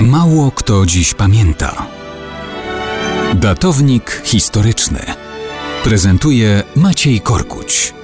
Mało kto dziś pamięta. Datownik historyczny prezentuje Maciej Korkuć.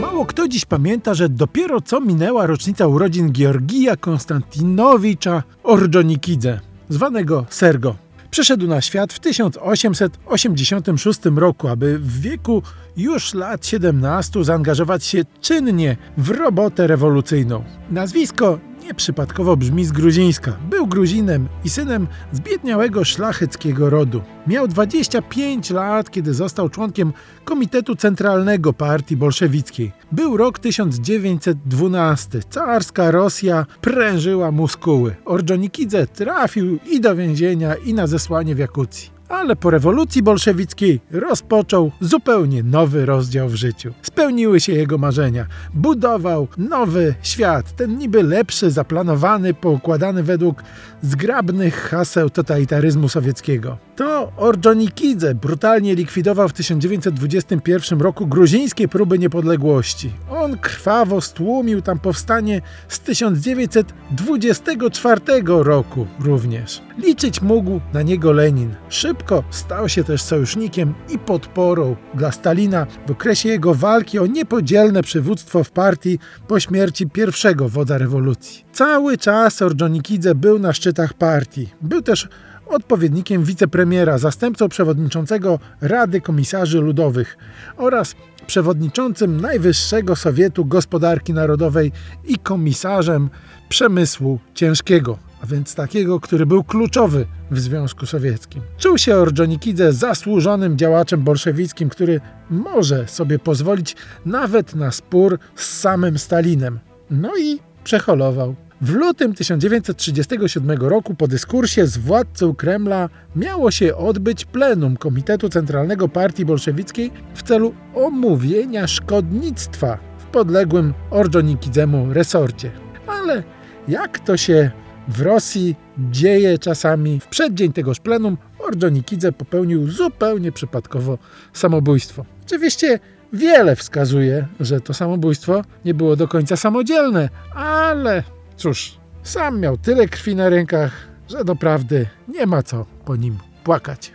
Mało kto dziś pamięta, że dopiero co minęła rocznica urodzin Georgija Konstantinowicza Ordżonikidze, zwanego Sergo. Przyszedł na świat w 1886 roku, aby w wieku już lat 17 zaangażować się czynnie w robotę rewolucyjną. Nazwisko nieprzypadkowo brzmi z gruzińska. Był Gruzinem i synem zbiedniałego szlacheckiego rodu. Miał 25 lat, kiedy został członkiem Komitetu Centralnego Partii Bolszewickiej. Był rok 1912. Carska Rosja prężyła muskuły. Ordzhonikidze trafił i do więzienia, i na zesłanie w Jakucji ale po rewolucji bolszewickiej rozpoczął zupełnie nowy rozdział w życiu. Spełniły się jego marzenia. Budował nowy świat, ten niby lepszy, zaplanowany, poukładany według zgrabnych haseł totalitaryzmu sowieckiego. To Ordzhonikidze brutalnie likwidował w 1921 roku gruzińskie próby niepodległości. On krwawo stłumił tam powstanie z 1924 roku również. Liczyć mógł na niego Lenin. Szybko stał się też sojusznikiem i podporą dla Stalina w okresie jego walki o niepodzielne przywództwo w partii po śmierci pierwszego wodza rewolucji. Cały czas Ordzhonikidze był na szczytach partii. Był też odpowiednikiem wicepremiera, zastępcą przewodniczącego Rady Komisarzy Ludowych oraz przewodniczącym Najwyższego Sowietu Gospodarki Narodowej i komisarzem przemysłu ciężkiego, a więc takiego, który był kluczowy w Związku Sowieckim. Czuł się Ordzhonikidze zasłużonym działaczem bolszewickim, który może sobie pozwolić nawet na spór z samym Stalinem. No i przeholował. W lutym 1937 roku po dyskursie z władcą Kremla miało się odbyć plenum Komitetu Centralnego Partii Bolszewickiej w celu omówienia szkodnictwa w podległym Ordzhonikidzemu resorcie. Ale jak to się w Rosji dzieje czasami, w przeddzień tegoż plenum Ordzhonikidze popełnił zupełnie przypadkowo samobójstwo. Oczywiście wiele wskazuje, że to samobójstwo nie było do końca samodzielne, ale Cóż, sam miał tyle krwi na rękach, że doprawdy nie ma co po nim płakać.